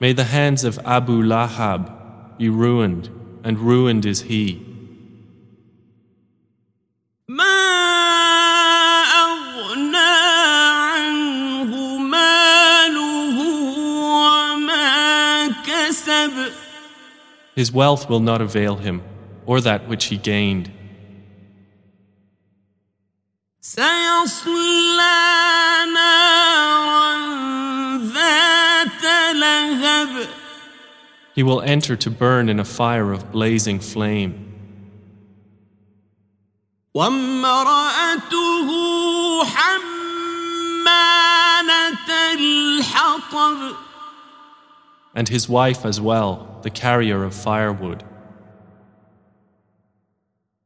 May the hands of Abu Lahab be ruined, and ruined is he. ما أغنى عنه ماله وما كسب His wealth will not avail him, or that which he gained. سيصلى He will enter to burn in a fire of blazing flame. وامرأته حمالة الحطب And his wife as well, the carrier of firewood.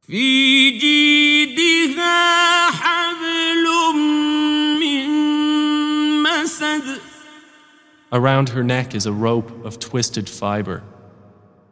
في جيدها حبل من مسد Around her neck is a rope of twisted fiber.